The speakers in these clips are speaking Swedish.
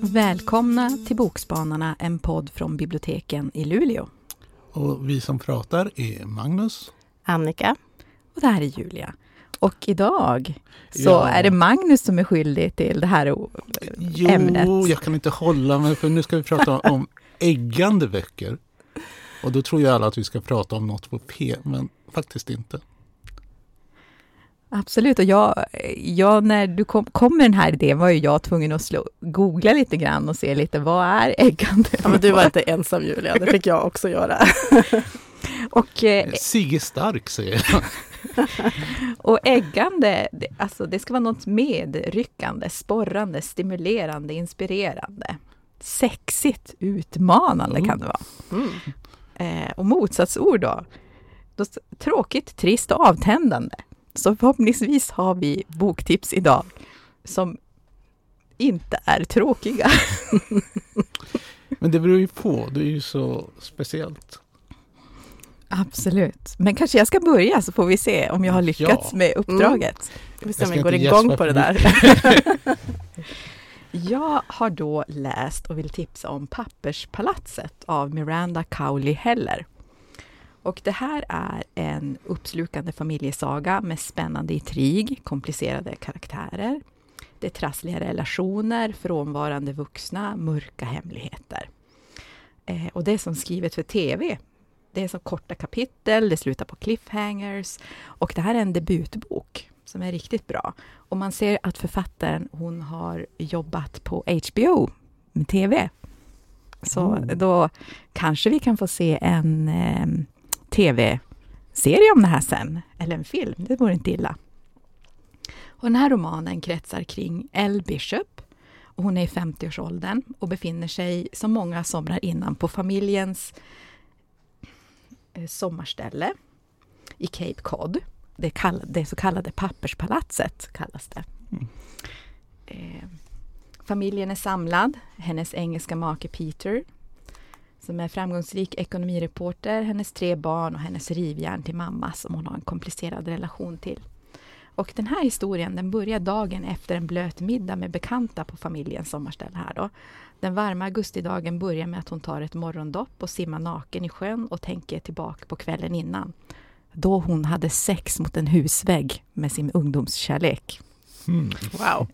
Välkomna till Bokspanarna, en podd från biblioteken i Luleå. Och vi som pratar är Magnus, Annika och det här är Julia. Och idag så Ja. är det Magnus som är skyldig till det här o- Jo, ämnet. jag kan inte hålla mig för nu ska vi prata om äggande böcker. Och då tror ju alla att vi ska prata om något på P, men faktiskt inte. Absolut, och jag, jag när du kom, kom med den här idén var ju jag tvungen att slå, googla lite grann och se lite vad är äggande? Ja, men du var inte ensam Julia, det fick jag också göra. och, eh, Sigge Stark säger jag. och äggande, det, alltså det ska vara något medryckande, sporrande, stimulerande, inspirerande. Sexigt, utmanande kan det vara. Mm. Eh, och motsatsord då? då? Tråkigt, trist och avtändande. Så förhoppningsvis har vi boktips idag som inte är tråkiga. Men det beror ju på, det är ju så speciellt. Absolut. Men kanske jag ska börja så får vi se om jag har lyckats Ja. med uppdraget. Vi får se Jag om vi går igång på det där. Jag har då läst och vill tipsa om Papperspalatset av Miranda Cowley Heller. Och det här är en uppslukande familjesaga med spännande intrig, komplicerade karaktärer. Det är trassliga relationer, frånvarande vuxna, mörka hemligheter. Eh, och det är som skrivet för TV. Det är som korta kapitel, det slutar på cliffhangers och det här är en debutbok som är riktigt bra. Och man ser att författaren, hon har jobbat på HBO med TV. Så Oh. då kanske vi kan få se en eh, TV-serie om det här sen, eller en film, det vore inte illa. Och den här romanen kretsar kring Elle Bishop. Och hon är i 50-årsåldern och befinner sig, som många somrar innan, på familjens eh, sommarställe i Cape Cod. Det, kall, det så kallade papperspalatset kallas det. Mm. Eh, familjen är samlad. Hennes engelska make Peter som är framgångsrik ekonomireporter, hennes tre barn och hennes rivjärn till mamma som hon har en komplicerad relation till. Och den här historien den börjar dagen efter en blöt middag med bekanta på familjens sommarställe här då. Den varma augustidagen börjar med att hon tar ett morgondopp och simmar naken i sjön och tänker tillbaka på kvällen innan. Då hon hade sex mot en husvägg med sin ungdomskärlek. Mm. Wow.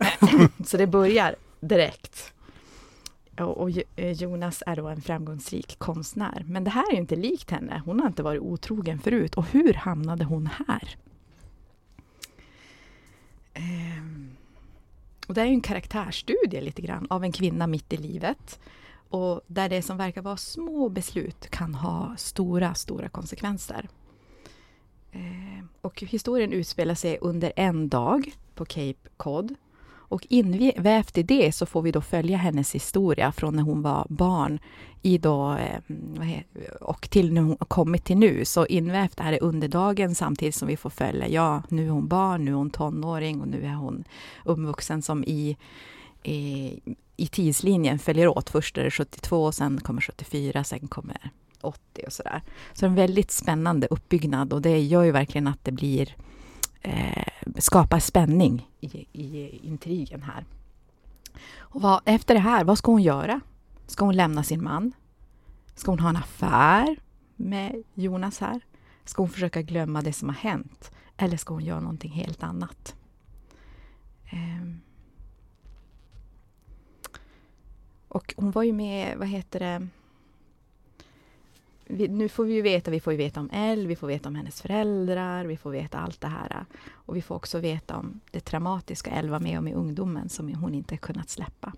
Så det börjar direkt. Och, eh, Jonas är då en framgångsrik konstnär. Men det här är ju inte likt henne. Hon har inte varit otrogen förut. Och hur hamnade hon här? Ehm, och det är ju en karaktärsstudie lite grann av en kvinna mitt i livet. Och där det som verkar vara små beslut kan ha stora, stora konsekvenser. Eh, och historien utspelar sig under en dag på Cape Cod. Och invävt i det så får vi då följa hennes historia från när hon var barn i då, eh, och till när hon har kommit till nu. Så invävt är det under dagen samtidigt som vi får följa, ja, nu är hon barn, nu är hon tonåring och nu är hon uppvuxen som i, i, i tidslinjen följer åt. Först är det 72, sen kommer 74, sen kommer 80 och sådär. Så en väldigt spännande uppbyggnad och det gör ju verkligen att det blir eh, skapar spänning i, i intrigen här. Och vad, efter det här, vad ska hon göra? Ska hon lämna sin man? Ska hon ha en affär med Jonas här? Ska hon försöka glömma det som har hänt? Eller ska hon göra någonting helt annat? Eh. Och hon var ju med, vad heter det? Vi, nu får vi ju veta, vi får ju veta om Elle, vi får veta om hennes föräldrar, vi får veta allt det här. Och vi får också veta om det traumatiska Elle var med om i ungdomen som hon inte kunnat släppa.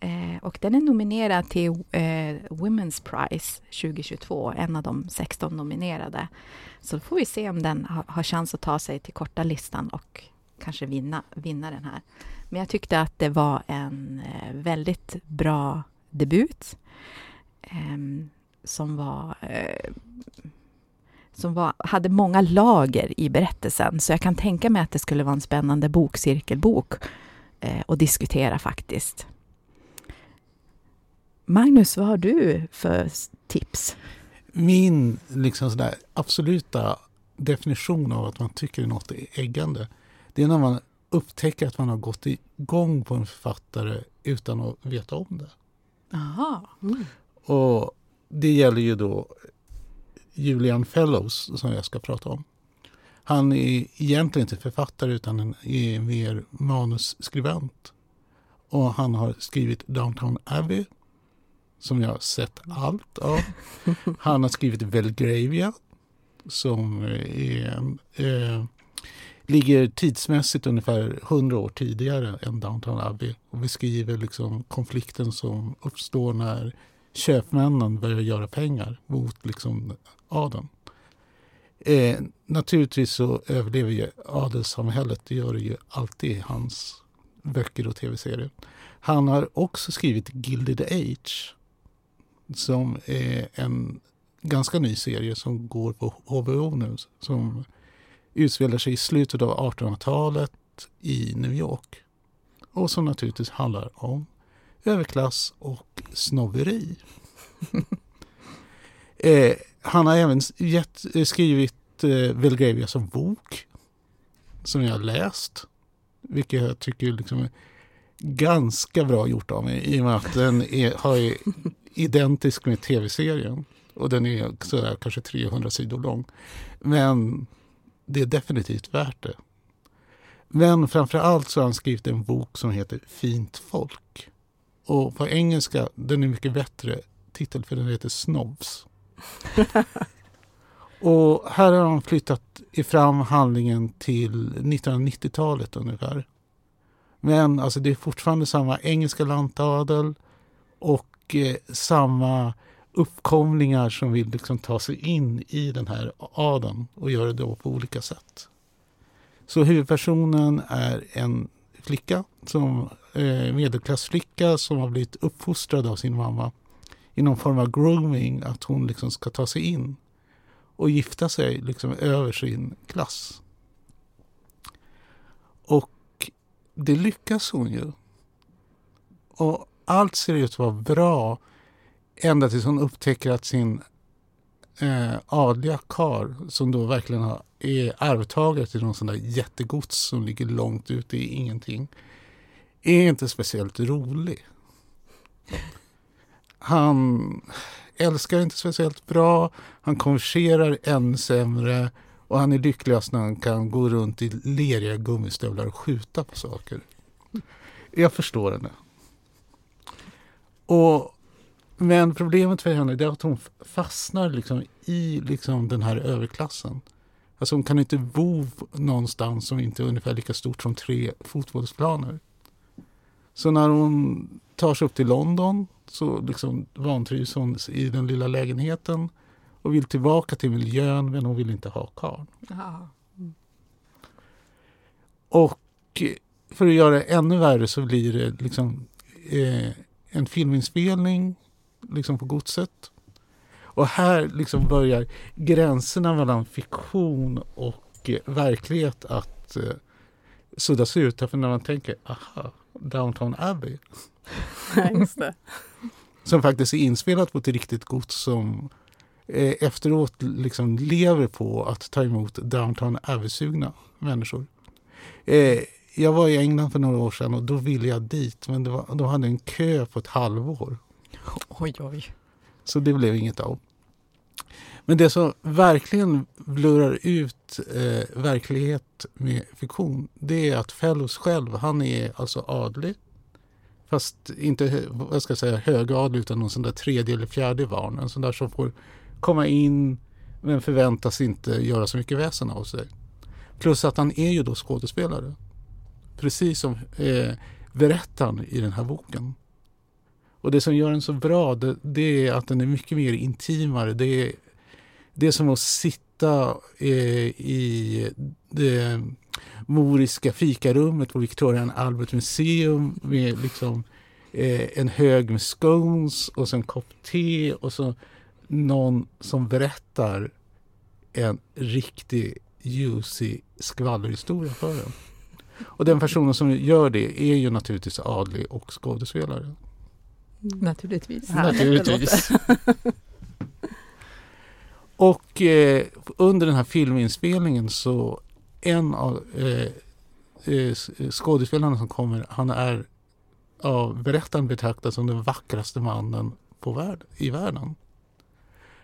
Eh, och den är nominerad till eh, Women's Prize 2022, en av de 16 nominerade. Så då får vi se om den har, har chans att ta sig till korta listan och kanske vinna, vinna den här. Men jag tyckte att det var en eh, väldigt bra debut. Ehm, som var eh, som var, hade många lager i berättelsen. Så jag kan tänka mig att det skulle vara en spännande bokcirkelbok eh, att diskutera faktiskt. Magnus, vad har du för tips? min liksom sådär absoluta definition av att man tycker något är äggande, det är när man upptäcker att man har gått igång på en författare utan att veta om det. Aha. Mm. Och det gäller ju då Julian Fellows som jag ska prata om. Han är egentligen inte författare utan en är mer manusskribent. Och han har skrivit Downtown Abbey som jag har sett allt av. Han har skrivit Belgravia som är, eh, ligger tidsmässigt ungefär hundra år tidigare än Downtown Abbey och beskriver liksom konflikten som uppstår när köpmännen börjar göra pengar mot liksom adeln. Eh, naturligtvis så överlever ju adelssamhället, det gör det ju alltid i hans böcker och tv-serier. Han har också skrivit Gilded Age som är en ganska ny serie som går på HBO nu som utspelar sig i slutet av 1800-talet i New York. Och som naturligtvis handlar om överklass och snobberi. eh, han har även gett, skrivit eh, Belgravia som bok som jag har läst. Vilket jag tycker liksom är ganska bra gjort av mig i och med att den är, har identisk med tv-serien. Och den är sådär kanske 300 sidor lång. Men det är definitivt värt det. Men framför allt så har han skrivit en bok som heter Fint folk. Och på engelska, den är mycket bättre titel för den heter Snobs. och här har han flyttat fram handlingen till 1990-talet ungefär. Men alltså det är fortfarande samma engelska lantadel och eh, samma uppkomlingar som vill liksom ta sig in i den här adeln och göra det på olika sätt. Så huvudpersonen är en flicka, som eh, medelklassflicka som har blivit uppfostrad av sin mamma i någon form av grooming, att hon liksom ska ta sig in och gifta sig liksom över sin klass. Och det lyckas hon ju. Och allt ser ut att vara bra ända tills hon upptäcker att sin eh, adliga kar som då verkligen har, är arvtagare till någon sån där jättegods som ligger långt ute i ingenting, är inte speciellt rolig. Han älskar inte speciellt bra, han konverserar ännu sämre och han är lyckligast när han kan gå runt i leriga gummistövlar och skjuta på saker. Jag förstår henne. Och, men problemet för henne är att hon fastnar liksom i liksom den här överklassen. Alltså hon kan inte bo någonstans som inte är ungefär lika stort som tre fotbollsplaner. Så när hon tar sig upp till London så liksom vantrivs hon i den lilla lägenheten och vill tillbaka till miljön men hon vill inte ha karln. Och för att göra det ännu värre så blir det liksom eh, en filminspelning liksom på godset. Och här liksom börjar gränserna mellan fiktion och eh, verklighet att eh, suddas ut. För när man tänker, aha, Downtown Abbey. Just det. Som faktiskt är inspelat på ett riktigt gods som eh, efteråt liksom lever på att ta emot Downtown Abbey-sugna människor. Eh, jag var i England för några år sedan och då ville jag dit men var, de hade en kö på ett halvår. Oj, oj. Så det blev inget av. Men det som verkligen blurrar ut eh, verklighet med fiktion det är att Fellows själv, han är alltså adlig. Fast inte vad ska jag säga, högadlig utan någon sån där tredje eller fjärde barn. En sån där som får komma in men förväntas inte göra så mycket väsen av sig. Plus att han är ju då skådespelare. Precis som eh, berättaren i den här boken. Och det som gör den så bra det, det är att den är mycket mer intimare. Det är, det är som att sitta eh, i det moriska fikarummet på Victoria and Albert Museum med liksom, eh, en hög med scones och sen en kopp te och så någon som berättar en riktig juicy skvallerhistoria för en. Och den personen som gör det är ju naturligtvis adlig och skådespelare. Naturligtvis. Härligt Naturligtvis. Och eh, under den här filminspelningen så en av eh, eh, skådespelarna som kommer, han är av berättaren betraktad som den vackraste mannen på värld, i världen.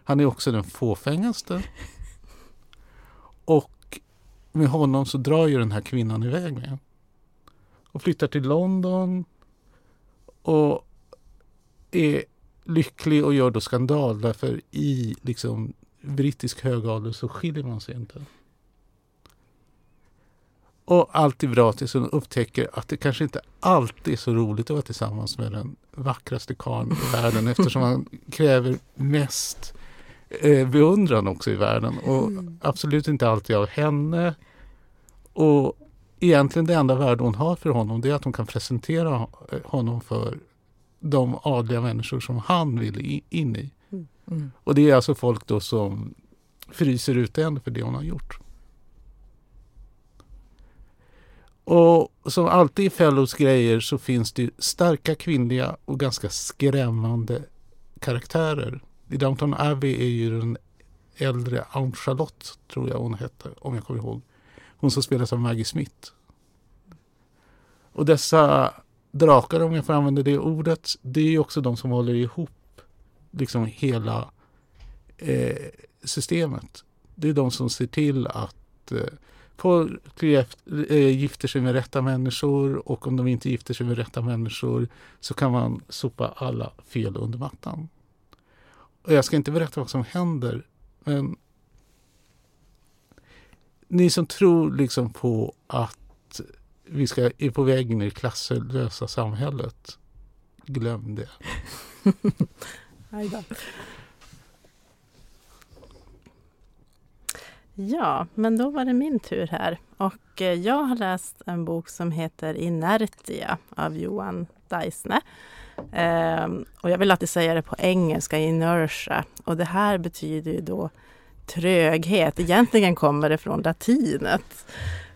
Han är också den fåfängaste. Och med honom så drar ju den här kvinnan iväg med. Och flyttar till London. Och är lycklig och gör då skandal därför i liksom brittisk högadel så skiljer man sig inte. Och allt är bra tills hon upptäcker att det kanske inte alltid är så roligt att vara tillsammans med den vackraste karln i världen eftersom han kräver mest eh, beundran också i världen och mm. absolut inte alltid av henne. Och egentligen det enda värde hon har för honom det är att hon kan presentera honom för de adliga människor som han vill in i. Mm. mm. Och det är alltså folk då som fryser ut henne för det hon har gjort. Och som alltid i Fellows grejer så finns det starka kvinnliga och ganska skrämmande karaktärer. I Downton Abbey är ju den äldre Aunt Charlotte, tror jag hon hette, om jag kommer ihåg. Hon som spelas av Maggie Smith. Och dessa drakar, om jag får använda det ordet, det är också de som håller ihop liksom hela eh, systemet. Det är de som ser till att eh, folk eh, gifter sig med rätta människor och om de inte gifter sig med rätta människor så kan man sopa alla fel under mattan. Och jag ska inte berätta vad som händer men ni som tror liksom på att vi ska, är på väg in i det klasslösa samhället, glöm det. Ja, men då var det min tur här. Och eh, jag har läst en bok som heter Inertia av Johan Deisne. Um, och jag vill alltid säga det på engelska, inertia. Och det här betyder ju då tröghet. Egentligen kommer det från latinet.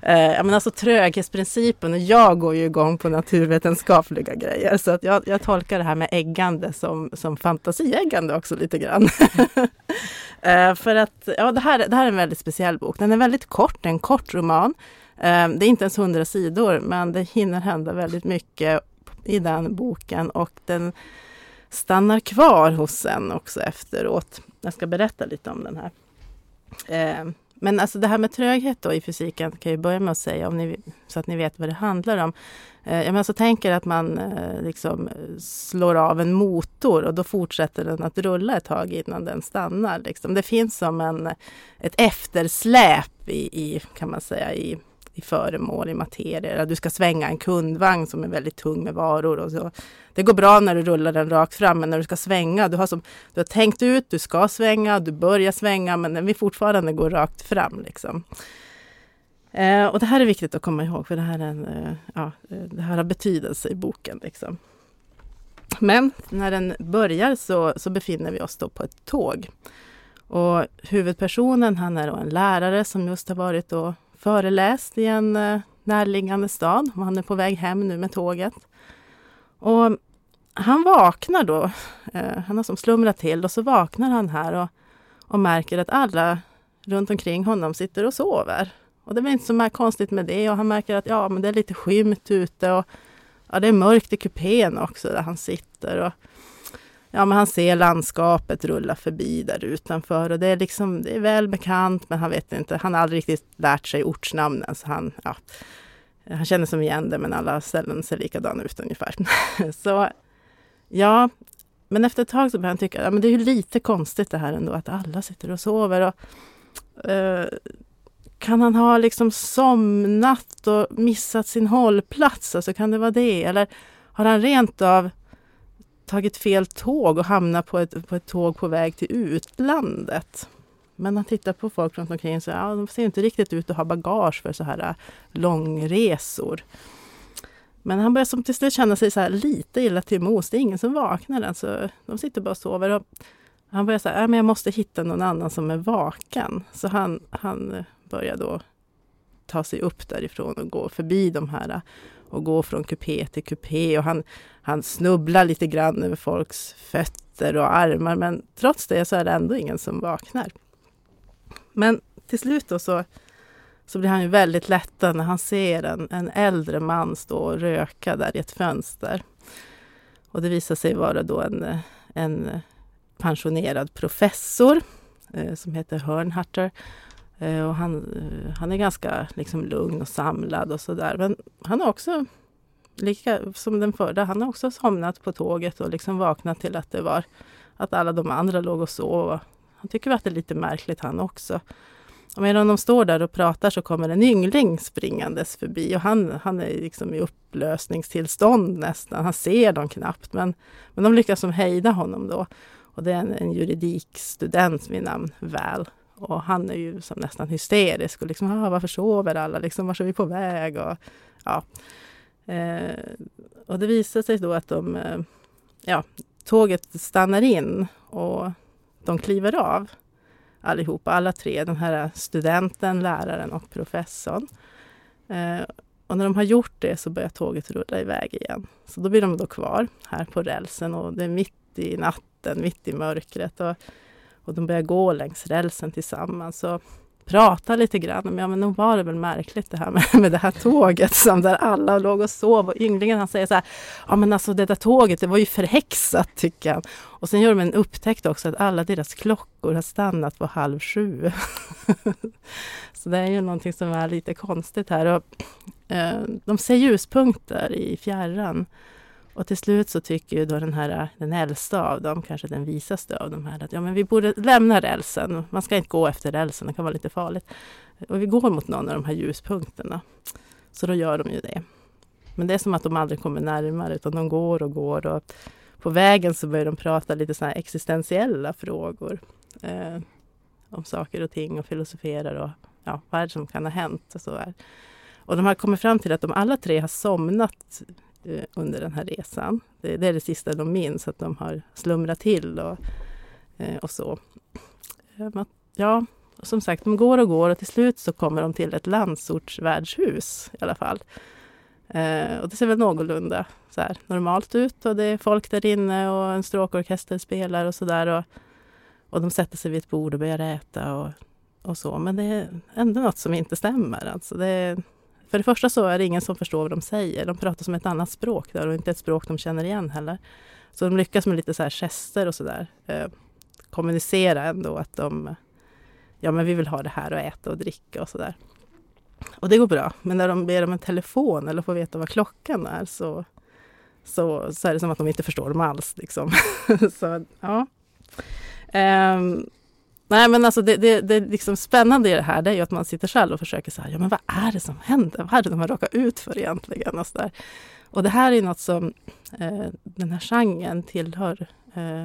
Eh, men alltså tröghetsprincipen, och jag går ju igång på naturvetenskapliga grejer så att jag, jag tolkar det här med äggande som, som fantasieggande också lite grann. eh, för att ja, det, här, det här är en väldigt speciell bok. Den är väldigt kort, en kort roman. Eh, det är inte ens hundra sidor men det hinner hända väldigt mycket i den boken och den stannar kvar hos en också efteråt. Jag ska berätta lite om den här. Eh, men alltså det här med tröghet då i fysiken kan jag börja med att säga om ni, så att ni vet vad det handlar om. Eh, jag alltså tänker att man eh, liksom slår av en motor och då fortsätter den att rulla ett tag innan den stannar. Liksom. Det finns som en, ett eftersläp i, i kan man säga, i i föremål, i materier. Du ska svänga en kundvagn som är väldigt tung med varor. Och så. Det går bra när du rullar den rakt fram, men när du ska svänga, du har, som, du har tänkt ut, du ska svänga, du börjar svänga, men den vill fortfarande gå rakt fram. Liksom. Eh, och det här är viktigt att komma ihåg, för det här, är en, eh, ja, eh, det här har betydelse i boken. Liksom. Men när den börjar så, så befinner vi oss då på ett tåg. Och huvudpersonen han är då en lärare som just har varit då föreläst i en eh, närliggande stad och han är på väg hem nu med tåget. Och han vaknar då, eh, han har som slumrat till och så vaknar han här och, och märker att alla runt omkring honom sitter och sover. Och det är inte så konstigt med det och han märker att ja, men det är lite skymt ute och ja, det är mörkt i kupén också där han sitter. Och, ja, men han ser landskapet rulla förbi där utanför och det är liksom, det är väl bekant men han vet inte, han har aldrig riktigt lärt sig ortsnamnen så han, ja, han känner som igen det men alla ställen ser likadana ut ungefär. så ja, men efter ett tag så börjar han tycka, ja men det är ju lite konstigt det här ändå att alla sitter och sover och eh, kan han ha liksom somnat och missat sin hållplats? Alltså kan det vara det? Eller har han rent av tagit fel tåg och hamnat på ett, på ett tåg på väg till utlandet. Men han tittar på folk runt omkring så ja, de ser inte riktigt ut att ha bagage för så här äh, långresor. Men han börjar som till slut känna sig så lite illa till mods. Det är ingen som vaknar än, så de sitter bara och sover. Och han börjar säga, att äh, jag måste hitta någon annan som är vaken. Så han, han börjar då ta sig upp därifrån och gå förbi de här eh, och gå från kupé till kupé och han, han snubblar lite grann över folks fötter och armar men trots det så är det ändå ingen som vaknar. Men till slut då så, så blir han ju väldigt lättad när han ser en, en äldre man stå och röka där i ett fönster. Och det visar sig vara då en, en pensionerad professor eh, som heter Hörnhatter. Eh, och han, eh, han är ganska liksom, lugn och samlad och sådär. Men han har också, lika som den förra, han har också somnat på tåget och liksom vaknat till att det var att alla de andra låg och sov. Han tycker att det är lite märkligt han också. Och medan de står där och pratar så kommer en yngling springandes förbi och han, han är liksom i upplösningstillstånd nästan. Han ser dem knappt men, men de lyckas som hejda honom då. Och det är en, en juridikstudent vid namn Val. Och han är ju som nästan hysterisk och liksom, ah, varför sover alla? Liksom, vart är vi på väg? Och, ja. Eh, och det visar sig då att de, eh, ja, tåget stannar in och de kliver av allihopa, alla tre, den här studenten, läraren och professorn. Eh, och när de har gjort det så börjar tåget rulla iväg igen. Så då blir de då kvar här på rälsen och det är mitt i natten, mitt i mörkret. Och, och de börjar gå längs rälsen tillsammans. Och prata lite grann Men, ja men nog var det väl märkligt det här med, med det här tåget som där alla låg och sov och ynglingen han säger så här, ja men alltså det där tåget det var ju förhäxat tycker han. Och sen gör de en upptäckt också att alla deras klockor har stannat på halv sju. så det är ju någonting som är lite konstigt här. Och, eh, de ser ljuspunkter i fjärran. Och till slut så tycker ju då den här den äldsta av dem, kanske den visaste av dem här, att ja, men vi borde lämna rälsen. Man ska inte gå efter rälsen, det kan vara lite farligt. Och vi går mot någon av de här ljuspunkterna. Så då gör de ju det. Men det är som att de aldrig kommer närmare utan de går och går. Och på vägen så börjar de prata lite sådana existentiella frågor. Eh, om saker och ting och filosoferar och ja, vad är det som kan ha hänt. Och, så där. och de har kommit fram till att de alla tre har somnat Eh, under den här resan. Det, det, är det sista de minns, att de har slumrat till och, eh, och så. Eh, ja, som sagt, de går och går och till slut så kommer de till ett landsortsvärdshus i alla fall. Eh, och det ser väl någorlunda så här, normalt ut och det är folk där inne och en stråkorkester spelar och sådär. Och, och de sätter sig vid ett bord och börjar äta och, och så. Men det är ändå något som inte stämmer. Alltså det, för det första så är det ingen som förstår vad de säger. De pratar som ett annat språk där och inte ett språk de känner igen heller. Så de lyckas med lite så här gester och sådär. Eh, kommunicera ändå att de Ja men vi vill ha det här och äta och dricka och sådär. Och det går bra. Men när de ber om en telefon eller får veta vad klockan är så, så, så är det som att de inte förstår dem alls. Liksom. så, ja. Um, Nej men alltså det, det, det liksom spännande i det här det är ju att man sitter själv och försöker säga, ja men vad är det som händer? Vad är det de har råkat ut för egentligen? Och, så där. och det här är något som eh, den här genren tillhör eh,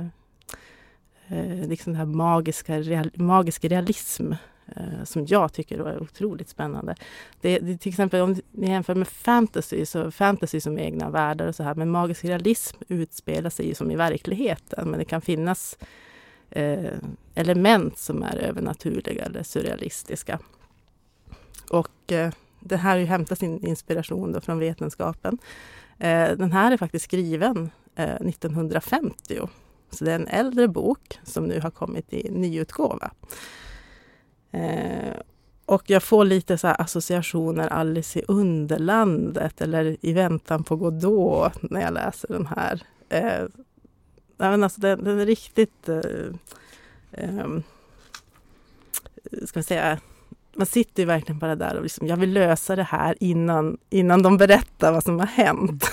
eh, liksom den här magiska, real, magisk realism eh, som jag tycker är otroligt spännande. Det, det, till exempel om ni jämför med fantasy, så fantasy som egna världar och så här, men magisk realism utspelar sig ju som i verkligheten, men det kan finnas eh, element som är övernaturliga eller surrealistiska. Och eh, det här har ju hämtat sin inspiration då från vetenskapen. Eh, den här är faktiskt skriven eh, 1950. Så det är en äldre bok som nu har kommit i nyutgåva. Eh, och jag får lite så associationer Alice i Underlandet eller I väntan på Godot när jag läser den här. Eh, men alltså den, den är riktigt... Eh, eh, ska man säga man sitter ju verkligen bara där och liksom, jag vill lösa det här innan, innan de berättar vad som har hänt.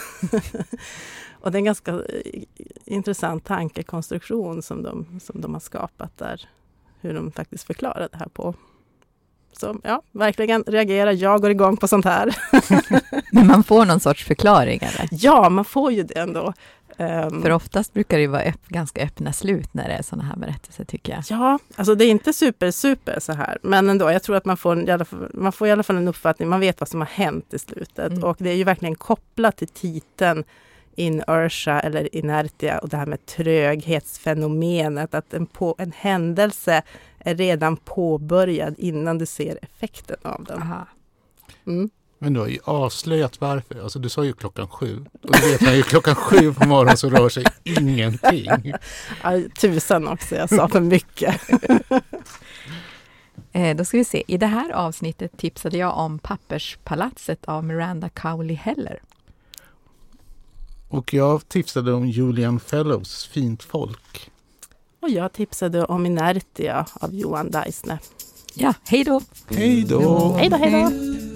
och det är en ganska eh, intressant tankekonstruktion som de, som de har skapat där. Hur de faktiskt förklarar det här på. Så ja, verkligen reagera. Jag går igång på sånt här. Men man får någon sorts förklaring? Eller? Ja, man får ju det ändå. Um, För oftast brukar det vara öpp, ganska öppna slut när det är sådana här berättelser tycker jag. Ja, alltså det är inte super, super så här. Men ändå, jag tror att man får, man får i alla fall en uppfattning, man vet vad som har hänt i slutet. Mm. Och det är ju verkligen kopplat till titeln inertia eller inertia och det här med tröghetsfenomenet. Att en, på, en händelse är redan påbörjad innan du ser effekten av den. Mm. Men du har ju avslöjat varför. Alltså du sa ju klockan sju. Och du vet man ju klockan sju på morgonen så rör sig ingenting. Ja, tusan också, jag sa för mycket. Eh, då ska vi se. I det här avsnittet tipsade jag om Papperspalatset av Miranda Cowley Heller. Och jag tipsade om Julian Fellows Fint folk. Och jag tipsade om Inertia av Johan Deisner. Ja, hej då! Hej då! Hej då, hej då!